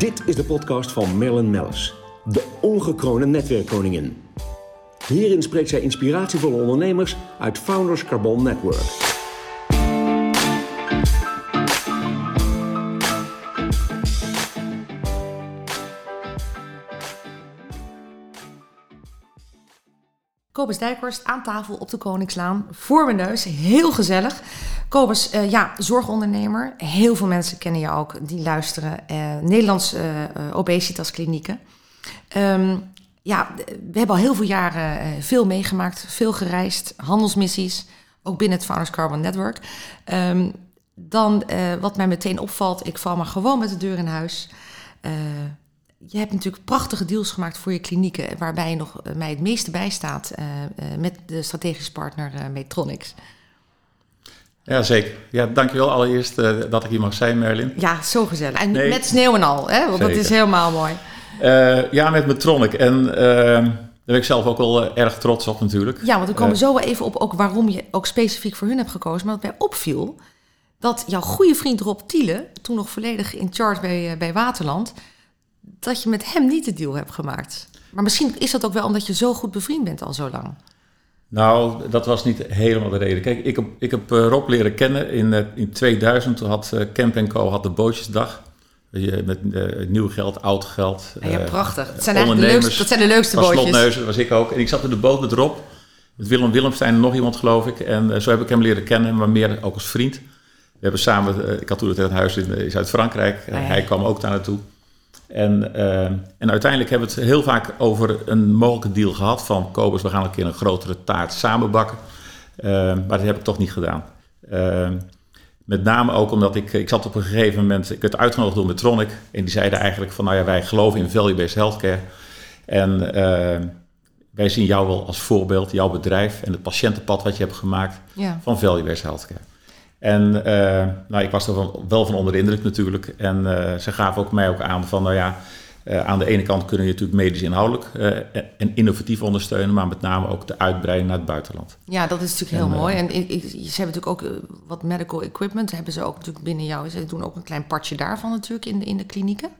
Dit is de podcast van Marilyn Mellis, de ongekroonde netwerkkoningin. Hierin spreekt zij inspiratievolle ondernemers uit Founders Carbon Network. Kobus Dijkhorst aan tafel op de Koningslaan. Voor mijn neus. Heel gezellig. Kobus, uh, ja, zorgondernemer. Heel veel mensen kennen je ook die luisteren. Uh, Nederlands uh, obesitas klinieken. Um, ja, we hebben al heel veel jaren veel meegemaakt. Veel gereisd. Handelsmissies. Ook binnen het Founders Carbon Network. Um, dan wat mij meteen opvalt. Ik val maar gewoon met de deur in huis je hebt natuurlijk prachtige deals gemaakt voor je klinieken, waarbij je nog mij het meeste bijstaat met de strategische partner Metronics. Ja, zeker. Ja, dankjewel allereerst dat ik hier mag zijn, Merlin. Ja, zo gezellig. En nee, met sneeuw en al, hè? want zeker. dat is helemaal mooi. ja, met Metronic. En ehm, daar ben ik zelf ook wel erg trots op natuurlijk. Ja, want we komen zo even op ook waarom je ook specifiek voor hun hebt gekozen. Maar wat mij opviel, dat jouw goede vriend Rob Tiele, toen nog volledig in charge bij, bij Waterland dat je met hem niet de deal hebt gemaakt. Maar misschien is dat ook wel omdat je zo goed bevriend bent al zo lang. Nou, dat was niet helemaal de reden. Kijk, ik heb, ik heb eh, Rob leren kennen in, eh, in 2000. Toen had uh, Camp Co had de bootjesdag. Met uh, nieuw geld, oud geld. Ja, prachtig. Dat zijn, eigenlijk de leukste, dat zijn de leukste bootjes. Slotneuzen was ik ook. En ik zat in de boot met Rob. Met Willem Willemstein en nog iemand, geloof ik. En zo heb ik hem leren kennen, maar meer ook als vriend. We hebben samen, ik had toen het huis in Zuid-Frankrijk. Ah, ja. Hij kwam ook daar naartoe. En, uh, en uiteindelijk hebben we het heel vaak over een mogelijke deal gehad van Kobus, we gaan een keer een grotere taart samenbakken. Uh, maar dat heb ik toch niet gedaan. Uh, met name ook omdat ik, ik zat op een gegeven moment, ik werd uitgenodigd door Metronic en die zeiden eigenlijk van nou ja, wij geloven in value-based healthcare. En wij zien jou wel als voorbeeld, jouw bedrijf en het patiëntenpad wat je hebt gemaakt ja. van value-based healthcare. En uh, nou, ik was er wel van onder de indruk natuurlijk. En uh, ze gaven ook mij ook aan van, nou ja, uh, aan de ene kant kunnen je natuurlijk medisch inhoudelijk en innovatief ondersteunen, maar met name ook de uitbreiding naar het buitenland. Ja, dat is natuurlijk heel en, mooi. En ik, ik, ze hebben natuurlijk ook wat medical equipment, hebben ze ook natuurlijk binnen jou. Ze doen ook een klein partje daarvan natuurlijk in de, in de klinieken.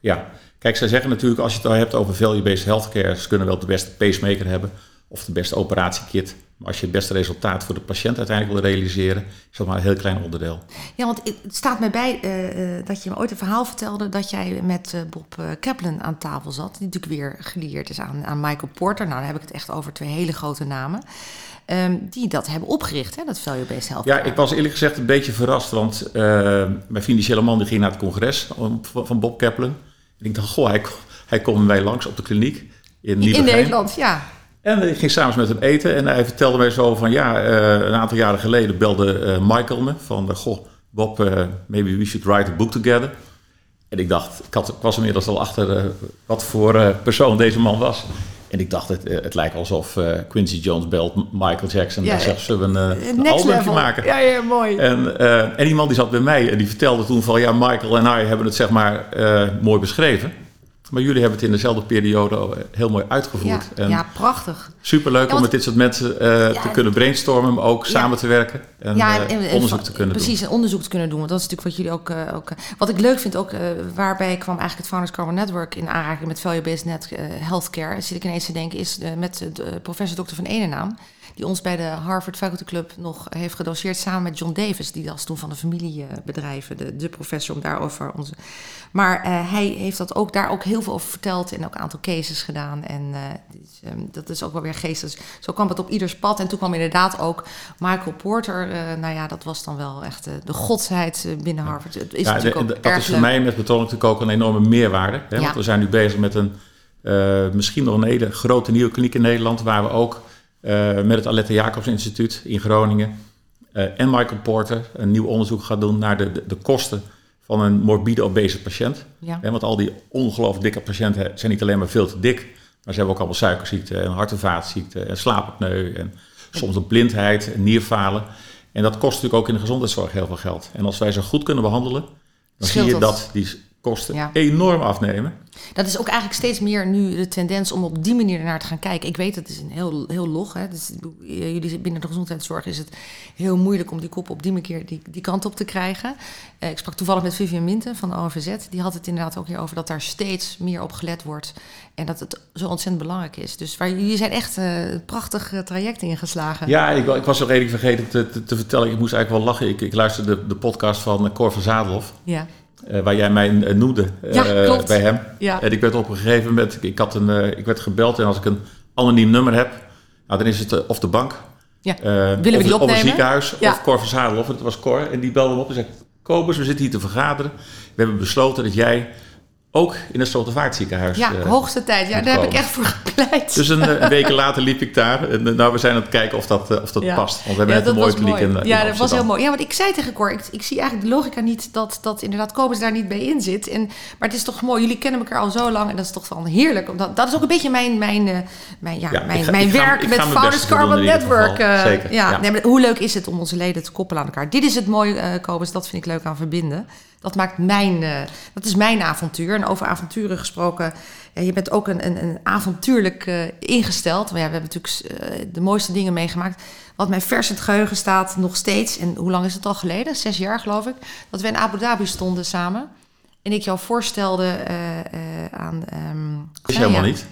Ja, kijk, zij zeggen natuurlijk, als je het al hebt over value-based healthcare, ze kunnen wel de beste pacemaker hebben of de beste operatiekit. Maar als je het beste resultaat voor de patiënt uiteindelijk wil realiseren, is dat maar een heel klein onderdeel. Ja, want het staat mij bij uh, dat je me ooit een verhaal vertelde dat jij met uh, Bob Kaplan aan tafel zat. Die natuurlijk weer geleerd is aan, aan Michael Porter. Nou, dan heb ik het echt over twee hele grote namen. Um, die dat hebben opgericht, hè, dat Value-Based Health. Ja, ik was eerlijk gezegd een beetje verrast, want uh, mijn financiële man die ging naar het congres van Bob Kaplan. En ik dacht, goh, hij, hij komt bij langs op de kliniek in, in Nederland, ja. En ik ging samen met hem eten en hij vertelde mij zo van ja, uh, een aantal jaren geleden belde uh, Michael me van uh, goh, Bob, maybe we should write a book together. En ik dacht, ik, had, ik was inmiddels al achter wat voor persoon deze man was. En ik dacht, het, het lijkt alsof Quincy Jones belt Michael Jackson ja, en zegt, zullen we een, een album maken? Ja, ja, mooi. En, en die man die zat bij mij en die vertelde toen van ja, Michael en hij hebben het zeg maar mooi beschreven. Maar jullie hebben het in dezelfde periode heel mooi uitgevoerd. Ja, en ja prachtig. Superleuk ja, om met dit soort mensen uh, te kunnen brainstormen, maar ook samen te werken en, uh, onderzoek te kunnen precies, doen. Precies, onderzoek te kunnen doen. Want dat is natuurlijk wat jullie ook... Uh, ook wat ik leuk vind ook, waarbij kwam eigenlijk het Founders Carbon Network in aanraking met Value-Based Net Healthcare. Zit ik ineens te denken, is met professor Dr. van Enenaam die ons bij de Harvard Faculty Club nog heeft gedoseerd samen met John Davis, die was toen van de familiebedrijven, de, de professor om daarover onze. Maar uh, hij heeft dat ook daar ook heel veel over verteld en ook een aantal cases gedaan. En uh, dus, um, dat is ook wel weer geestig. Dus zo kwam het op ieders pad. En toen kwam inderdaad ook Michael Porter. Uh, nou ja, dat was dan wel echt de godsheid binnen Harvard. Het is ja, natuurlijk de, ook dat is voor mij met betoning natuurlijk ook een enorme meerwaarde. Hè? Ja. Want we zijn nu bezig met een misschien nog een hele grote nieuwe kliniek in Nederland, waar we ook met het Alette Jacobs Instituut in Groningen uh, en Michael Porter een nieuw onderzoek gaat doen naar de, de, de kosten van een morbide obese patiënt. Ja. want al die ongelooflijk dikke patiënten zijn niet alleen maar veel te dik, maar ze hebben ook allemaal suikerziekte en hart- en vaatziekte en slaapapneu en soms een blindheid en nierfalen. En dat kost natuurlijk ook in de gezondheidszorg heel veel geld. En als wij ze goed kunnen behandelen, dan zie je dat die kosten enorm afnemen. Dat is ook eigenlijk steeds meer nu de tendens om op die manier naar te gaan kijken. Ik weet, het is een heel, heel log. Hè. Dus, jullie binnen de gezondheidszorg is het heel moeilijk om die kop op die manier die, die kant op te krijgen. Eh, ik sprak toevallig met Vivian Minten van de OVZ. Die had het inderdaad ook hier over dat daar steeds meer op gelet wordt. En dat het zo ontzettend belangrijk is. Dus waar, jullie zijn echt uh, een prachtig traject ingeslagen. Ja, ik, ik was nog even vergeten te, te, vertellen. Ik moest eigenlijk wel lachen. Ik, ik luisterde de, de podcast van Cor van Zadelhoff. Ja. Uh, waar jij mij uh, noemde ja, uh, bij hem. Ja. En ik werd op een gegeven moment, ik, had een, ik werd gebeld en als ik een anoniem nummer heb, nou, dan is het of de bank, ja. Willen we of, die opnemen? of een ziekenhuis, Ja. of Cor van Zadelhoff. Het was Cor en die belde me op en zei, Kobus, we zitten hier te vergaderen. We hebben besloten dat jij ook in het Slotervaartziekenhuis Ja, eh, hoogste tijd. Ja, daar heb ik echt voor gepleit. Dus een, eh, een week later liep ik daar. En eh, nou, we zijn aan het kijken of dat, eh, of dat Ja. past. Want we hebben Ja, net een mooi. in, in Ja, dat was heel mooi. Ja, want ik zei tegen Cor, ik, ik zie eigenlijk de logica niet dat, dat inderdaad Kobus daar niet bij in zit. En, maar het is toch mooi, jullie kennen elkaar al zo lang en dat is toch wel heerlijk. Omdat, dat is ook een beetje mijn, mijn, eh, mijn, ja, Ja, mijn, ga- mijn ga- werk met Founders Carbon Network. eh, Zeker, ja. ja. Nee, maar hoe leuk is het om onze leden te koppelen aan elkaar? Dit is het mooie, eh Kobus, dat vind ik leuk aan verbinden. Dat maakt mijn, eh, dat is mijn avontuur. En over avonturen gesproken, ja, je bent ook een, een, een avontuurlijk eh, ingesteld. Maar ja, we hebben natuurlijk eh, de mooiste dingen meegemaakt. Wat mij vers in het geheugen staat, nog steeds. En hoe lang is het al geleden? Zes jaar geloof ik. Dat we in Abu Dhabi stonden samen. En ik jou voorstelde aan... ehm, Is helemaal niet.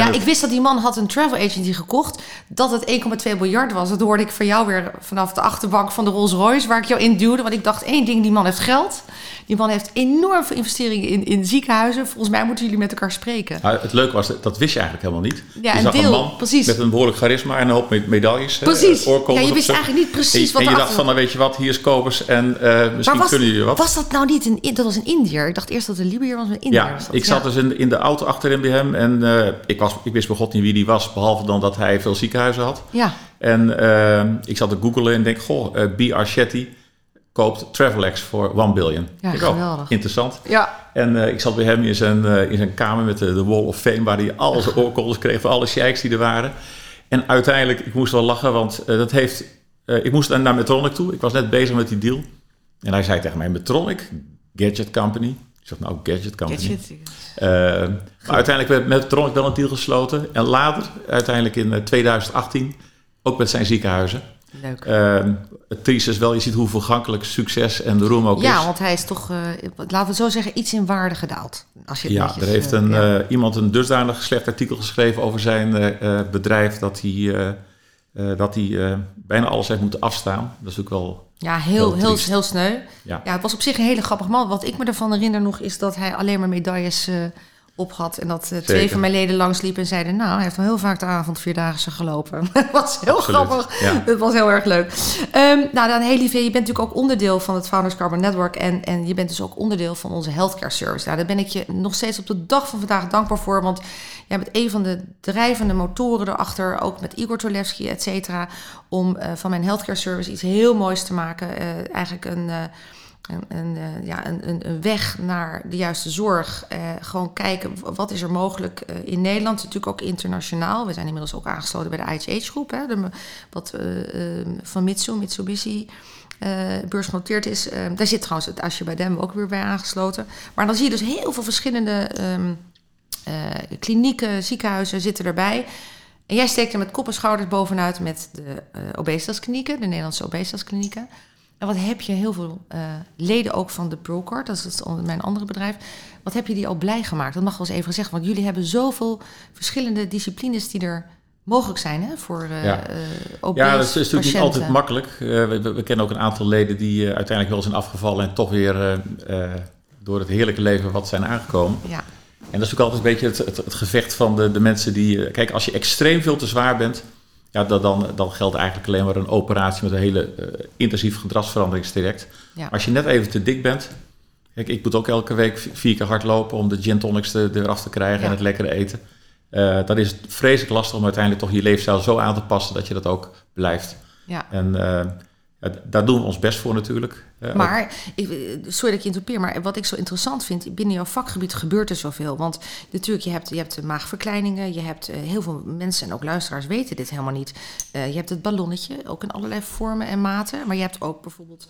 Nou ja, ik wist dat die man had een travel agency gekocht. Dat het 1,2 miljard was. Dat hoorde ik van jou weer vanaf de achterbank van de Rolls Royce. Waar ik jou in duwde. Want ik dacht één ding, die man heeft geld. Die man heeft enorm veel investeringen in, in ziekenhuizen. Volgens mij moeten jullie met elkaar spreken. Nou, het leuke was, dat wist je eigenlijk helemaal niet. Ja, je een zag deel, een man precies. met een behoorlijk charisma en een hoop me- medailles. eh, Precies. Ja, je wist eigenlijk niet precies en, wat En je dacht van, nou weet je wat, hier is Kobus en eh, misschien was, kunnen jullie wat. was dat nou niet een... Dat was een Indiër. Ik dacht eerst dat het een Libiër was, maar een Indiër Ja, was dat. ik zat dus in, in de auto achterin bij hem en eh, ik, was, ik wist bij god niet wie die was, behalve dan dat hij veel ziekenhuizen had. Ja, En eh, ik zat te googlen en denk, goh, eh B. Archetti koopt Travelex voor 1 billion. Ja, Ik oh, geweldig. interessant. ja. En eh, ik zat bij hem in zijn, eh, in zijn kamer met de, de Wall of Fame, waar hij al zijn oorkondes kreeg van alle sheiks die er waren. En uiteindelijk, ik moest wel lachen, want dat heeft... ik moest naar Metronic toe, ik was net bezig met die deal. En hij zei tegen mij, Metronic, Gadget Company. Ik zeg, nou, Gadget Company. Gadget. Eh, maar uiteindelijk werd met Metronic wel een deal gesloten. En later, uiteindelijk in eh, 2018, ook met zijn ziekenhuizen. Leuk. Uh, het triest is wel, je ziet hoe vergankelijk succes en de roem ook Ja, is. want hij is toch, eh, laten we zo zeggen, iets in waarde gedaald. Als je het Ja, netjes, er heeft eh, een, ja. eh, iemand een dusdanig slecht artikel geschreven over zijn eh, eh, bedrijf dat hij, eh, dat hij eh, bijna alles heeft moeten afstaan. Dat is ook wel. Ja, heel, Heel heel, sneu. Ja. Ja, het was op zich een hele grappig man. Wat ik me ervan herinner nog is dat hij alleen maar medailles eh, op had. En dat eh, twee van mijn leden langsliepen en zeiden... nou, hij heeft al heel vaak de avond Vierdaagse gelopen. dat was heel Absoluut, grappig. ja. Dat was heel erg leuk. Ehm, nou, dan heel lief, je bent natuurlijk ook onderdeel van het Founders Carbon Network... En, en je bent dus ook onderdeel van onze healthcare service. Nou, daar ben ik je nog steeds op de dag van vandaag dankbaar voor... want jij bent een van de drijvende motoren erachter... ook met Igor Tolevski, et cetera... om eh, van mijn healthcare service iets heel moois te maken. Eh, eigenlijk een... een, eh, ja, een, een, weg naar de juiste zorg. Eh, gewoon kijken, wat is er mogelijk eh, in Nederland. Natuurlijk ook internationaal. We zijn inmiddels ook aangesloten bij de IHH-groep. Hè, wat eh, eh, van Mitsu, Mitsubishi beursgenoteerd is. Eh, daar zit trouwens het Asje ook weer bij aangesloten. Maar dan zie je dus heel veel verschillende ehm, eh, klinieken, ziekenhuizen zitten erbij. En jij steekt er met kop en schouders bovenuit met de obesitasklinieken, de Nederlandse obesitasklinieken. En wat heb je heel veel eh, leden ook van de Procard, dat is mijn andere bedrijf. Wat heb je die al blij gemaakt? Dat mag wel eens even gezegd, want jullie hebben zoveel verschillende disciplines die er mogelijk zijn hè, voor eh Ja. eh, obese Ja, dat is, natuurlijk niet altijd makkelijk. We, kennen ook een aantal leden die uiteindelijk wel zijn afgevallen en toch weer door het heerlijke leven wat zijn aangekomen. Ja, En dat is natuurlijk altijd een beetje het, het, het gevecht van de, de mensen die... Kijk, als je extreem veel te zwaar bent... Ja, dan, dan, dan geldt eigenlijk alleen maar een operatie met een hele eh, intensief gedragsveranderingstraject. ja. Als je net even te dik bent... Kijk, ik moet ook elke week vier keer hardlopen om de gin tonics er- eraf te krijgen Ja. en het lekkere eten. Eh dan is het vreselijk lastig om uiteindelijk toch je leefstijl zo aan te passen dat je dat ook blijft. ja. En eh, daar doen we ons best voor natuurlijk. Eh, Maar, sorry dat ik je interrupeer, maar wat ik zo interessant vind, binnen jouw vakgebied gebeurt er zoveel. Want natuurlijk, je hebt, je hebt maagverkleiningen, je hebt eh, heel veel mensen en ook luisteraars weten dit helemaal niet. Eh, je hebt het ballonnetje, ook in allerlei vormen en maten. Maar je hebt ook bijvoorbeeld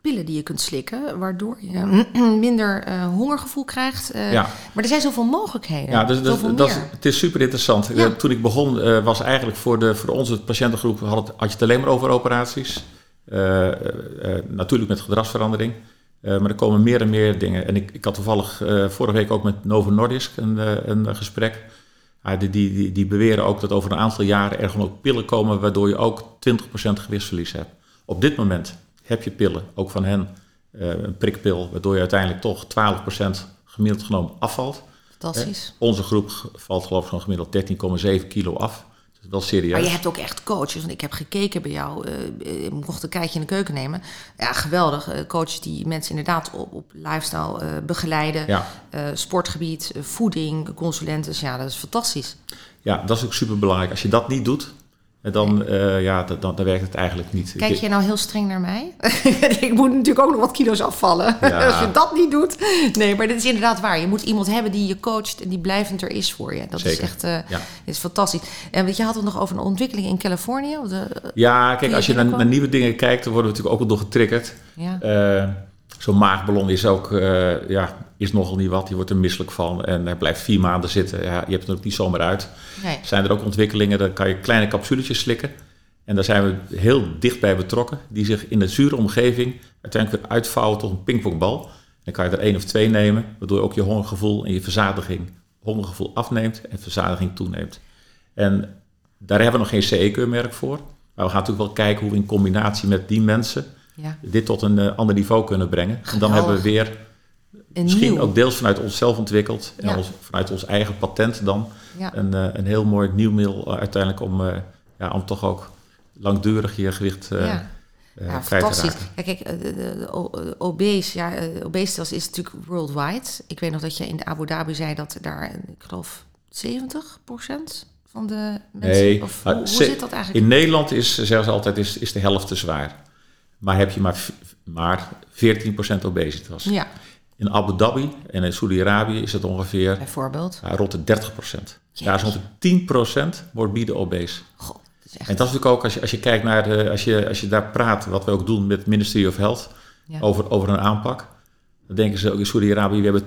pillen die je kunt slikken, waardoor je minder uh, hongergevoel krijgt. Uh, ja. Maar er zijn zoveel mogelijkheden. Ja, dus, dus, dat, het is super interessant. Ja. toen ik begon, was eigenlijk voor, de, voor onze patiëntengroep had, het, had je het alleen maar over operaties. Natuurlijk met gedragsverandering. maar er komen meer en meer dingen. En ik, ik had toevallig vorige week ook met Novo Nordisk een, een gesprek. Die, die, die, die, beweren ook dat over een aantal jaren er gewoon ook pillen komen waardoor je ook 20% gewichtsverlies hebt. Op dit moment heb je pillen, ook van hen, een prikpil, waardoor je uiteindelijk toch 12% gemiddeld genomen afvalt. Fantastisch. Onze groep valt geloof ik zo'n gemiddeld 13,7 kilo af. Wel serieus. Maar je hebt ook echt coaches. Want ik heb gekeken bij jou. Uh, ik mocht een kijkje in de keuken nemen. Ja, geweldig. Uh, coaches die mensen inderdaad op, op lifestyle uh, begeleiden. Ja. sportgebied, voeding, consulenten. Dus ja, dat is fantastisch. Ja, dat is ook super belangrijk. Als je dat niet doet, dan, uh, ja, dan, dan, werkt het eigenlijk niet. Kijk je nou heel streng naar mij? ik moet natuurlijk ook nog wat kilo's afvallen. Als je dat niet doet. Nee, maar dit is inderdaad waar. Je moet iemand hebben die je coacht en die blijvend er is voor je. Dat is echt uh, is fantastisch. En weet je had het nog over een ontwikkeling in Californië? De, ja, kijk, als je naar, naar, nieuwe dingen kijkt, dan worden we natuurlijk ook wel door getriggerd. Ja. Uh, Zo'n maagballon is ook, ja, is nogal niet wat. Je wordt er misselijk van en hij blijft vier maanden zitten. Ja, je hebt het ook niet zomaar uit. Nee. Zijn er ook ontwikkelingen, dan kan je kleine capsuletjes slikken. En daar zijn we heel dicht bij betrokken. Die zich in de zure omgeving uiteindelijk weer uitvouwen tot een pingpongbal. Dan kan je er één of twee nemen, waardoor ook je hongergevoel en je verzadiging, hongergevoel afneemt en verzadiging toeneemt. En daar hebben we nog geen CE-keurmerk voor. Maar we gaan natuurlijk wel kijken hoe we in combinatie met die mensen ja. dit tot een uh, ander niveau kunnen brengen. En dan hebben we weer, misschien ook deels vanuit onszelf ontwikkeld en ons, vanuit ons eigen patent dan, een, uh, een heel mooi nieuw middel uh, uiteindelijk om, ja, om toch ook langdurig je gewicht ja. ja, fantastisch. Ja, kijk, de, de, de obese, ja, obesitas is natuurlijk worldwide. Ik weet nog dat je in Abu Dhabi zei dat daar, ik geloof, 70% van de mensen... Nee, of, hoe, hoe zit dat eigenlijk? In Nederland is, zeggen ze altijd, is, is de helft te zwaar. Maar heb je maar, maar 14% obesitas. Ja. In Abu Dhabi en in Saudi-Arabië is het ongeveer... Bijvoorbeeld? Rond de 30%. Daar is ongeveer 10% morbide obese. God, dat is echt... En dat is natuurlijk ook, als je, als je kijkt naar de... Als je, als je daar praat, wat we ook doen met het Ministry of Health... Ja. Over, over een aanpak... Dan denken ze ook in Saudi-Arabië, we hebben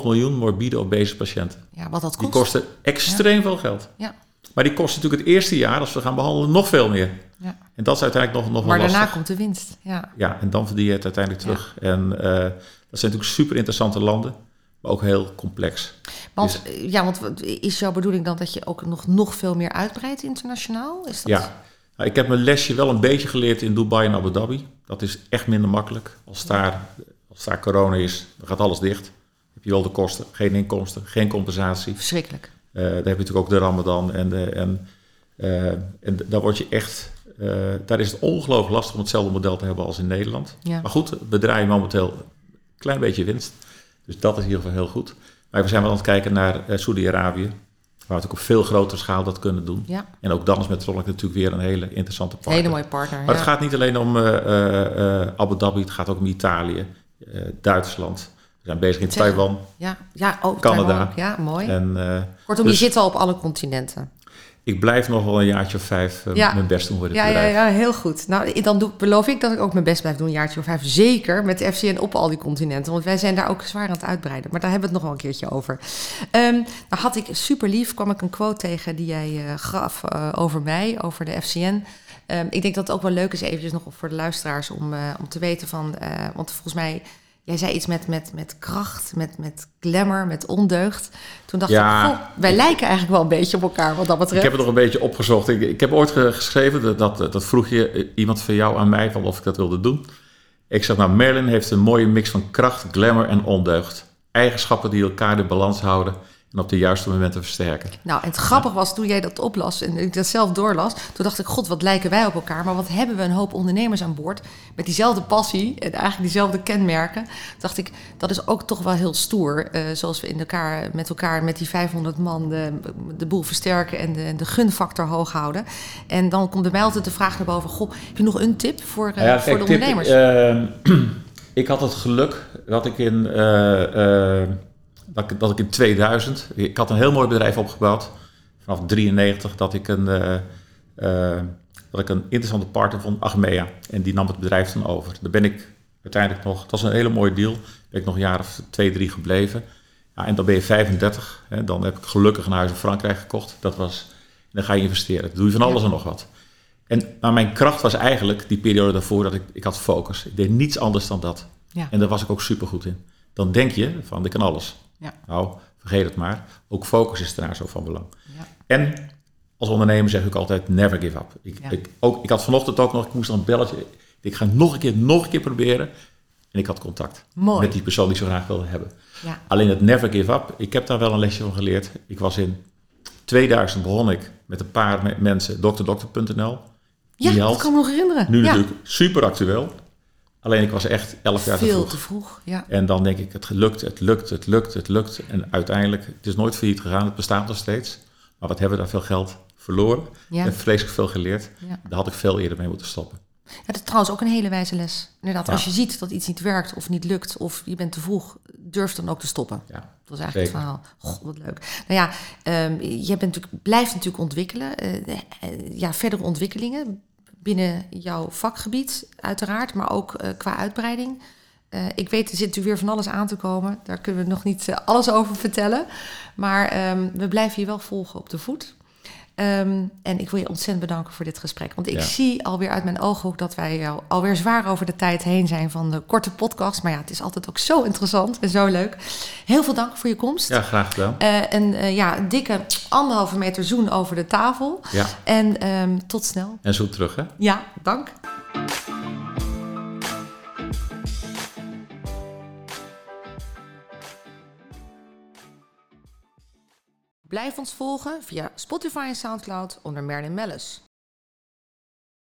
2,5 miljoen morbide obese patiënten. Ja, wat dat kost. Die kosten extreem veel geld. Ja. Maar die kosten natuurlijk het eerste jaar, als we gaan behandelen, nog veel meer. Ja. En dat is uiteindelijk nog, nog maar wel Maar daarna komt de winst. Ja, ja en dan verdien je het uiteindelijk terug. En uh, dat zijn natuurlijk super interessante landen, maar ook heel complex. Want, dus, ja, want is jouw bedoeling dan dat je ook nog, nog veel meer uitbreidt internationaal? Is dat... Ja, nou, ik heb mijn lesje wel een beetje geleerd in Dubai en Abu Dhabi. Dat is echt minder makkelijk. Als daar, als daar corona is, dan gaat alles dicht. heb je wel de kosten, geen inkomsten, geen compensatie. Verschrikkelijk. Uh, daar heb je natuurlijk ook de Ramadan en, de, en, uh, en daar word je echt uh, daar is het ongelooflijk lastig om hetzelfde model te hebben als in Nederland. Ja. Maar goed, we draaien momenteel een klein beetje winst. Dus dat is in ieder geval heel goed. Maar we zijn wel aan het kijken naar uh, Saudi-Arabië. Waar we natuurlijk op veel grotere schaal dat kunnen doen. Ja. En ook dan is met Trolloc natuurlijk weer een hele interessante partner. Hele mooie partner, Maar het gaat niet alleen om uh, Abu Dhabi, het gaat ook om Italië, Duitsland. We zijn bezig in Taiwan, ja, ja, ook Canada. Taiwan Ja, mooi. En, Kortom, dus, je zit al op alle continenten ik blijf nog wel een jaartje of vijf uh, mijn best doen voor dit ja, bedrijf. Ja, ja, heel goed. Nou, dan doe, beloof ik dat ik ook mijn best blijf doen, een jaartje of vijf. Zeker met de FCN op al die continenten. Want wij zijn daar ook zwaar aan het uitbreiden. Maar daar hebben we het nog wel een keertje over. Um, nou had ik super lief, kwam ik een quote tegen die jij uh, gaf uh, over mij, over de FCN. Um, ehm, ik denk dat het ook wel leuk is eventjes nog voor de luisteraars om, om te weten van... want volgens mij Jij zei iets met, met, met kracht, met, met glamour, met ondeugd. Toen dacht ja, ik, wij lijken eigenlijk wel een beetje op elkaar wat dat betreft. Ik heb het nog een beetje opgezocht. Ik, ik heb ooit geschreven, dat, dat, dat vroeg je eh, iemand van jou aan mij, van of ik dat wilde doen. Ik zeg nou, Merlin heeft een mooie mix van kracht, glamour en ondeugd. Eigenschappen die elkaar in balans houden en op de juiste momenten versterken. Nou, en het grappig was toen jij dat oplas en ik dat zelf doorlas, toen dacht ik, god, wat lijken wij op elkaar, maar wat hebben we een hoop ondernemers aan boord met diezelfde passie en eigenlijk diezelfde kenmerken. Toen dacht ik, dat is ook toch wel heel stoer, uh, zoals we in elkaar, met elkaar met die 500 man de, de boel versterken en de, de gunfactor hoog houden. En dan komt bij mij altijd de vraag naar boven, goh, heb je nog een tip voor, uh, ja, voor de ondernemers? Tip, uh, ik had het geluk dat ik in eh, dat ik, dat ik in 2000, ik had een heel mooi bedrijf opgebouwd, vanaf 93, dat ik een, uh, uh, dat ik een interessante partner vond, Achmea. En die nam het bedrijf dan over. Daar ben ik uiteindelijk nog, het was een hele mooie deal. Ben ik nog een jaar of twee, drie gebleven. Ja, en dan ben je 35. Hè, dan heb ik gelukkig een huis in Frankrijk gekocht. Dat was, dan ga je investeren. Dan doe je van alles en nog wat. En, maar mijn kracht was eigenlijk die periode daarvoor dat ik, ik had focus. Ik deed niets anders dan dat. Ja. En daar was ik ook super goed in. Dan denk je van, ik kan alles. Ja. Nou, vergeet het maar. Ook focus is daar zo van belang. Ja. En als ondernemer zeg ik altijd never give up. Ik, Ja. ik, ook, ik had vanochtend ook nog, ik moest dan een belletje. Ik ga nog een keer, nog een keer proberen. En ik had contact Mooi. met die persoon die ik zo graag wilde hebben. Ja. Alleen het never give up, ik heb daar wel een lesje van geleerd. Ik was in 2000 begon ik met een paar me- mensen, dokterdokter.nl. Ja, dat kan me nog herinneren. Nu ja. natuurlijk super actueel. Alleen ik was echt 11 jaar te Veel vroeg. te vroeg. Ja. En dan denk ik, het lukt, het lukt, het lukt, het lukt. En uiteindelijk, het is nooit failliet gegaan, het bestaat nog steeds. Maar wat hebben we daar veel geld verloren? Ja. En vreselijk veel geleerd. Ja. Daar had ik veel eerder mee moeten stoppen. Ja, dat is trouwens ook een hele wijze les. Inderdaad, Ja. als je ziet dat iets niet werkt of niet lukt of je bent te vroeg, durf dan ook te stoppen. Ja. Dat is eigenlijk Zeker. het verhaal. Goh, wat leuk. Nou ja, ehm je bent natuurlijk, blijft natuurlijk ontwikkelen. eh, eh, ja, verdere ontwikkelingen binnen jouw vakgebied, uiteraard, maar ook eh, qua uitbreiding. Eh, ik weet, er zit natuurlijk weer van alles aan te komen. Daar kunnen we nog niet eh, alles over vertellen. Maar ehm, we blijven je wel volgen op de voet. Ehm, en ik wil je ontzettend bedanken voor dit gesprek. Want ik Ja. zie alweer uit mijn ooghoek dat wij alweer zwaar over de tijd heen zijn van de korte podcast. Maar ja, het is altijd ook zo interessant en zo leuk. Heel veel dank voor je komst. Ja, graag gedaan. Eh, en eh, ja, een dikke anderhalve meter zoen over de tafel. Ja. En ehm, tot snel. En zo terug, hè? Ja, dank. Blijf ons volgen via Spotify en Soundcloud onder Merlin Mellis.